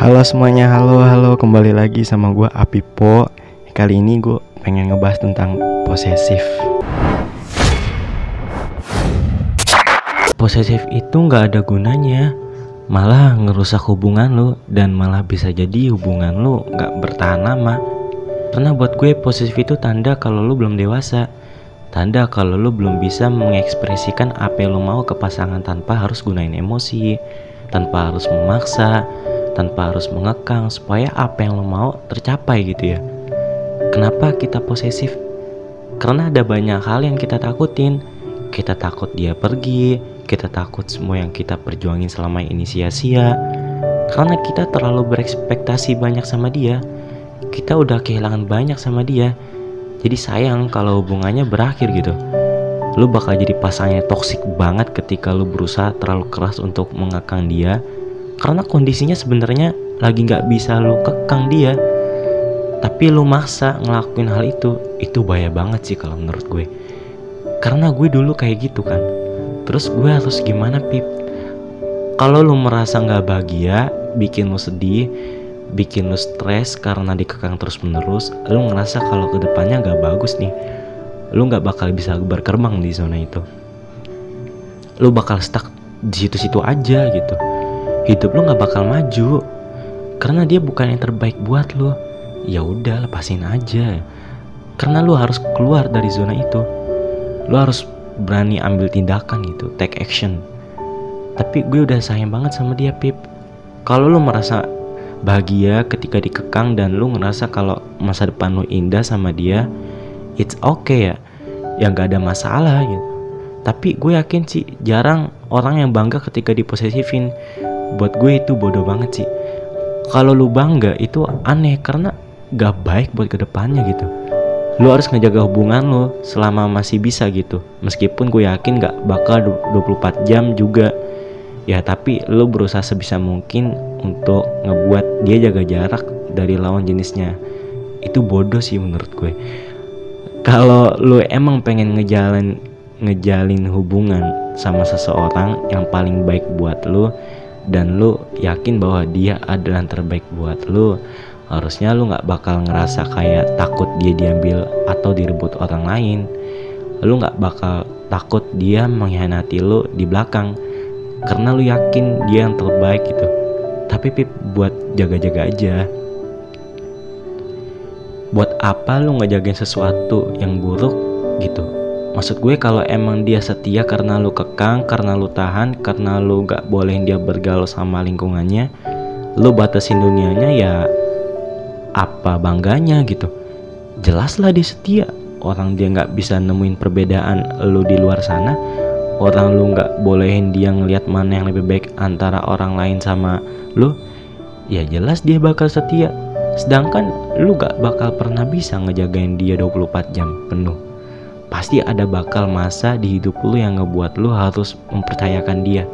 Halo semuanya, halo halo. Kembali lagi sama gue Apipo Kali ini gue pengen ngebahas tentang posesif. Posesif itu nggak ada gunanya. Malah ngerusak hubungan lo Dan malah bisa jadi hubungan lo nggak bertahan lama. Karena buat gue posesif itu tanda kalau lo belum dewasa. Tanda kalau lo belum bisa mengekspresikan apa yang lo mau ke pasangan tanpa harus gunain emosi Tanpa harus memaksa tanpa harus mengekang supaya apa yang lo mau tercapai gitu ya. Kenapa kita posesif? Karena ada banyak hal yang kita takutin. Kita takut dia pergi, kita takut semua yang kita perjuangin selama ini sia-sia. Karena kita terlalu berekspektasi banyak sama dia. Kita udah kehilangan banyak sama dia. Jadi sayang kalau hubungannya berakhir gitu. Lu bakal jadi pasangannya toksik banget ketika lu berusaha terlalu keras untuk mengekang dia karena kondisinya sebenarnya lagi nggak bisa lu kekang dia. Tapi lu maksa ngelakuin hal itu itu bahaya banget sih kalau menurut gue. Karena gue dulu kayak gitu kan. Terus gue harus gimana pip? Kalau lu merasa nggak bahagia bikin lu sedih bikin lu stres karena dikekang terus menerus lu ngerasa kalau ke depannya nggak bagus nih. Lu nggak bakal bisa berkembang di zona itu. Lu bakal stuck di situ-situ aja gitu hidup lo nggak bakal maju. Karena dia bukan yang terbaik buat lo ya udah lepasin aja. Karena lo harus keluar dari zona itu. Lo harus berani ambil tindakan gitu take action. Tapi gue udah sayang banget sama dia Pip. Kalau lo merasa bahagia ketika dikekang dan lo ngerasa kalau masa depan lo indah sama dia it's okay ya. Yang gak ada masalah gitu. Tapi gue yakin sih jarang orang yang bangga ketika diposesifin buat gue itu bodoh banget sih. Kalau lu bangga itu aneh karena gak baik buat ke depannya gitu. Lu harus ngejaga hubungan lu selama masih bisa gitu. Meskipun gue yakin gak bakal 24 jam juga. Ya tapi lu berusaha sebisa mungkin untuk ngebuat dia jaga jarak dari lawan jenisnya. Itu bodoh sih menurut gue. Kalau lu emang pengen ngejalin ngejalin hubungan sama seseorang yang paling baik buat lu dan lu yakin bahwa dia adalah yang terbaik buat lu harusnya lu nggak bakal ngerasa kayak takut dia diambil atau direbut orang lain. Lu nggak bakal takut dia mengkhianati lu di belakang karena lu yakin dia yang terbaik gitu. Tapi pip buat jaga-jaga aja. Buat apa lu ngejagain sesuatu yang buruk gitu Maksud gue kalau emang dia setia karena lu kekang, karena lu tahan, karena lu gak boleh dia bergaul sama lingkungannya, lu batasin dunianya ya apa bangganya gitu. Jelaslah dia setia. Orang dia gak bisa nemuin perbedaan lu di luar sana, orang lu gak bolehin dia ngelihat mana yang lebih baik antara orang lain sama lu, ya jelas dia bakal setia. Sedangkan lu gak bakal pernah bisa ngejagain dia 24 jam penuh pasti ada bakal masa di hidup lu yang ngebuat lu harus mempercayakan dia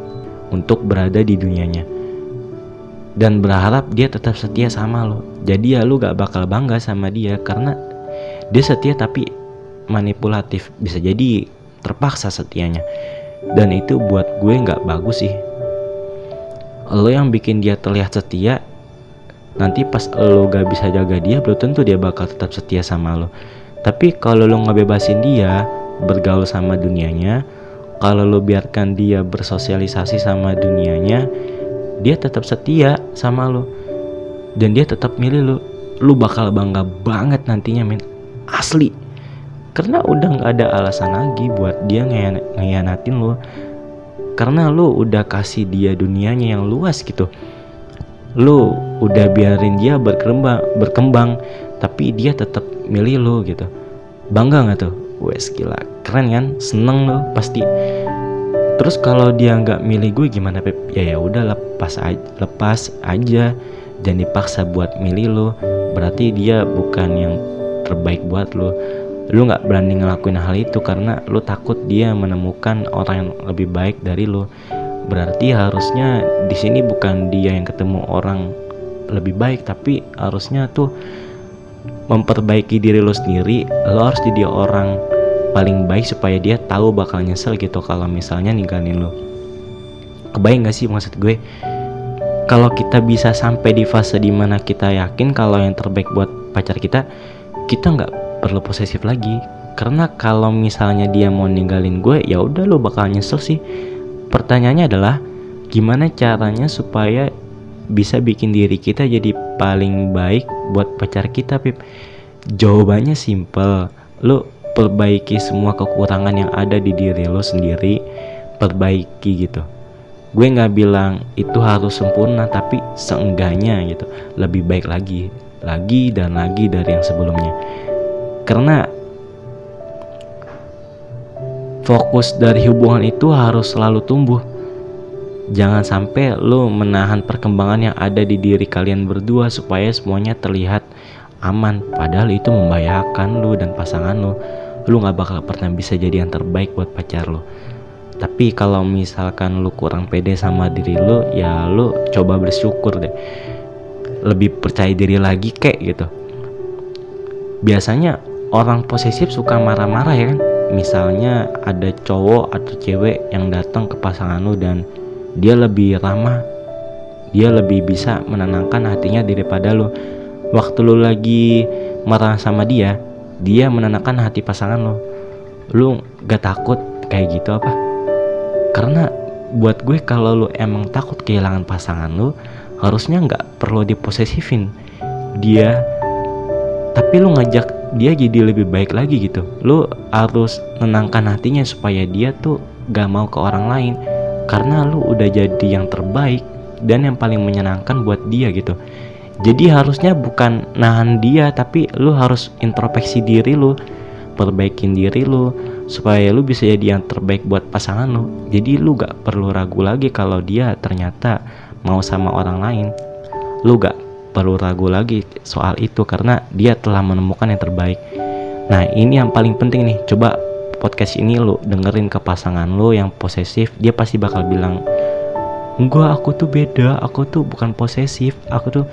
untuk berada di dunianya. Dan berharap dia tetap setia sama lo jadi ya lu gak bakal bangga sama dia karena dia setia tapi manipulatif. Bisa jadi terpaksa setianya. Dan itu buat gue gak bagus sih. Lo yang bikin dia terlihat setia nanti pas lo gak bisa jaga dia belum tentu dia bakal tetap setia sama lo tapi kalau lo ngebebasin dia bergaul sama dunianya, kalau lo biarkan dia bersosialisasi sama dunianya, dia tetap setia sama lo. Dan dia tetap milih lo. Lo bakal bangga banget nantinya men. Asli. Karena udah nggak ada alasan lagi buat dia ngeyanatin lo. Karena lo udah kasih dia dunianya yang luas gitu. Lo udah biarin dia berkembang, berkembang tapi dia tetap milih lo gitu. Bangga nggak tuh? Wes gila. Keren kan? Seneng lo pasti. Terus kalau dia nggak milih gue gimana pep ya ya udah lepas aja lepas aja. Dan dipaksa buat milih lo berarti dia bukan yang terbaik buat lo lu nggak berani ngelakuin hal itu karena lu takut dia menemukan orang yang lebih baik dari lu. Berarti harusnya di sini bukan dia yang ketemu orang lebih baik tapi harusnya tuh memperbaiki diri lo sendiri. Lo harus jadi orang paling baik supaya dia tahu bakal nyesel gitu kalau misalnya ninggalin lo. Kebayang gak sih maksud gue? Kalau kita bisa sampai di fase di mana kita yakin kalau yang terbaik buat pacar kita kita nggak perlu posesif lagi. Karena kalau misalnya dia mau ninggalin gue ya udah lo bakal nyesel sih. Pertanyaannya adalah gimana caranya supaya bisa bikin diri kita jadi paling baik buat pacar kita pip. Jawabannya simple. Lo perbaiki semua kekurangan yang ada di diri lo sendiri. Perbaiki gitu. Gue nggak bilang itu harus sempurna tapi seenggaknya gitu. Lebih baik lagi lagi dan lagi dari yang sebelumnya. Karena fokus dari hubungan itu harus selalu tumbuh. Jangan sampai lo menahan perkembangan yang ada di diri kalian berdua supaya semuanya terlihat aman. Padahal itu membahayakan lo dan pasangan lo. Lo gak bakal pernah bisa jadi yang terbaik buat pacar lo. Tapi kalau misalkan lo kurang pede sama diri lo, ya lo coba bersyukur deh. Lebih percaya diri lagi kek gitu. Biasanya orang posesif suka marah-marah ya kan misalnya ada cowok atau cewek yang datang ke pasangan lu dan dia lebih ramah. Dia lebih bisa menenangkan hatinya daripada lu waktu lu lagi marah sama dia dia menenangkan hati pasangan lu lu gak takut kayak gitu apa? Karena buat gue kalau lu emang takut kehilangan pasangan lu harusnya nggak perlu diposesifin. Dia tapi lu ngajak dia jadi lebih baik lagi gitu. Lu harus menangkan hatinya supaya dia tuh gak mau ke orang lain karena lu udah jadi yang terbaik dan yang paling menyenangkan buat dia gitu. Jadi harusnya bukan nahan dia tapi lu harus introspeksi diri lu perbaikin diri lu supaya lu bisa jadi yang terbaik buat pasangan lu. Jadi lu gak perlu ragu lagi kalau dia ternyata mau sama orang lain. Lu gak perlu ragu lagi soal itu karena dia telah menemukan yang terbaik. Nah ini yang paling penting nih, coba podcast ini lo dengerin ke pasangan lo yang posesif, dia pasti bakal bilang, enggak aku tuh beda, aku tuh bukan posesif, aku tuh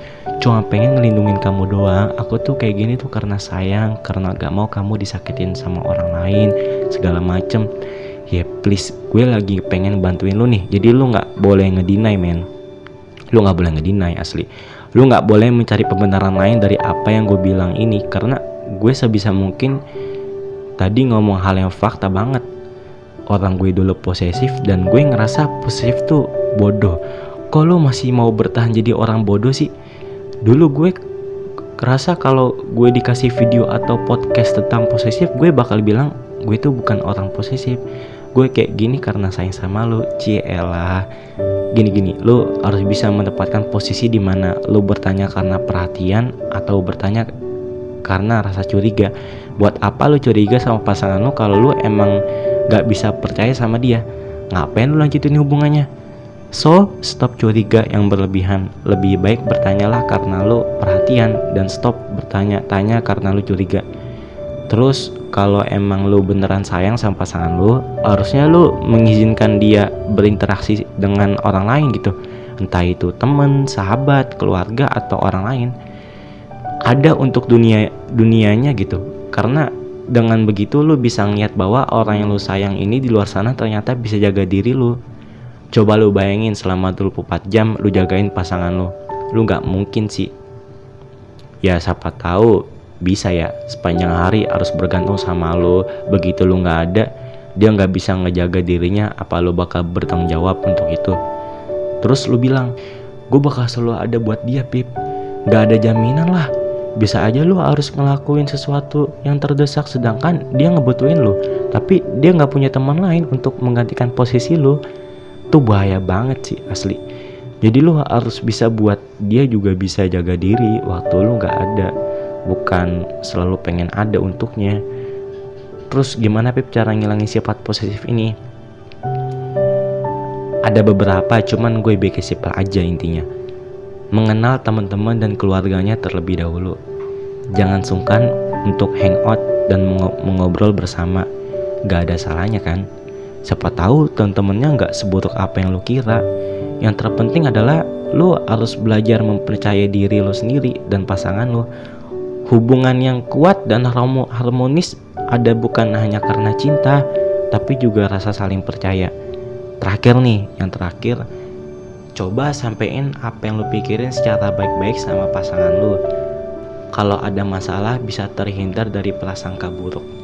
cuma pengen ngelindungin kamu doang, aku tuh kayak gini tuh karena sayang, karena gak mau kamu disakitin sama orang lain, segala macem. Ya please, gue lagi pengen bantuin lo nih, jadi lo nggak boleh ngedinai men, lo nggak boleh ngedinai asli lu nggak boleh mencari pembenaran lain dari apa yang gue bilang ini karena gue sebisa mungkin tadi ngomong hal yang fakta banget. Orang gue dulu posesif dan gue ngerasa posesif tuh bodoh. Kok lu masih mau bertahan jadi orang bodoh sih? Dulu gue kerasa kalau gue dikasih video atau podcast tentang posesif gue bakal bilang gue tuh bukan orang posesif. Gue kayak gini karena sayang sama lu cielah gini-gini lu harus bisa menempatkan posisi di mana lu bertanya karena perhatian atau bertanya karena rasa curiga. Buat apa lu curiga sama pasangan lu kalau lu emang gak bisa percaya sama dia? Ngapain lu lanjutin hubungannya? So stop curiga yang berlebihan. Lebih baik bertanyalah karena lu perhatian dan stop bertanya-tanya karena lu curiga. Terus kalau emang lu beneran sayang sama pasangan lu harusnya lu mengizinkan dia berinteraksi dengan orang lain gitu. Entah itu temen, sahabat, keluarga atau orang lain ada untuk dunia dunianya gitu. Karena dengan begitu lu bisa ngeliat bahwa orang yang lu sayang ini di luar sana ternyata bisa jaga diri lu. Coba lu bayangin selama 24 jam lu jagain pasangan lu. Lu nggak mungkin sih. Ya siapa tahu bisa ya sepanjang hari harus bergantung sama lo begitu lo nggak ada dia nggak bisa ngejaga dirinya apa lo bakal bertanggung jawab untuk itu? Terus lo bilang gue bakal selalu ada buat dia pip. Nggak ada jaminan lah bisa aja lo harus ngelakuin sesuatu yang terdesak sedangkan dia ngebutuhin lo tapi dia nggak punya teman lain untuk menggantikan posisi lo tuh bahaya banget sih asli. Jadi lo harus bisa buat dia juga bisa jaga diri waktu lo nggak ada. Bukan selalu pengen ada untuknya. Terus gimana Pip cara ngilangin sifat posesif ini? Ada beberapa cuman gue bikin simpel aja intinya mengenal teman-teman dan keluarganya terlebih dahulu. Jangan sungkan untuk hangout dan mengobrol bersama. Gak ada salahnya kan? Siapa tahu teman-temannya nggak seburuk apa yang lo kira. Yang terpenting adalah lo harus belajar mempercayai diri lo sendiri dan pasangan lo Hubungan yang kuat dan harmonis ada bukan hanya karena cinta, tapi juga rasa saling percaya. Terakhir nih, yang terakhir, coba sampein apa yang lu pikirin secara baik-baik sama pasangan lu. Kalau ada masalah bisa terhindar dari prasangka buruk.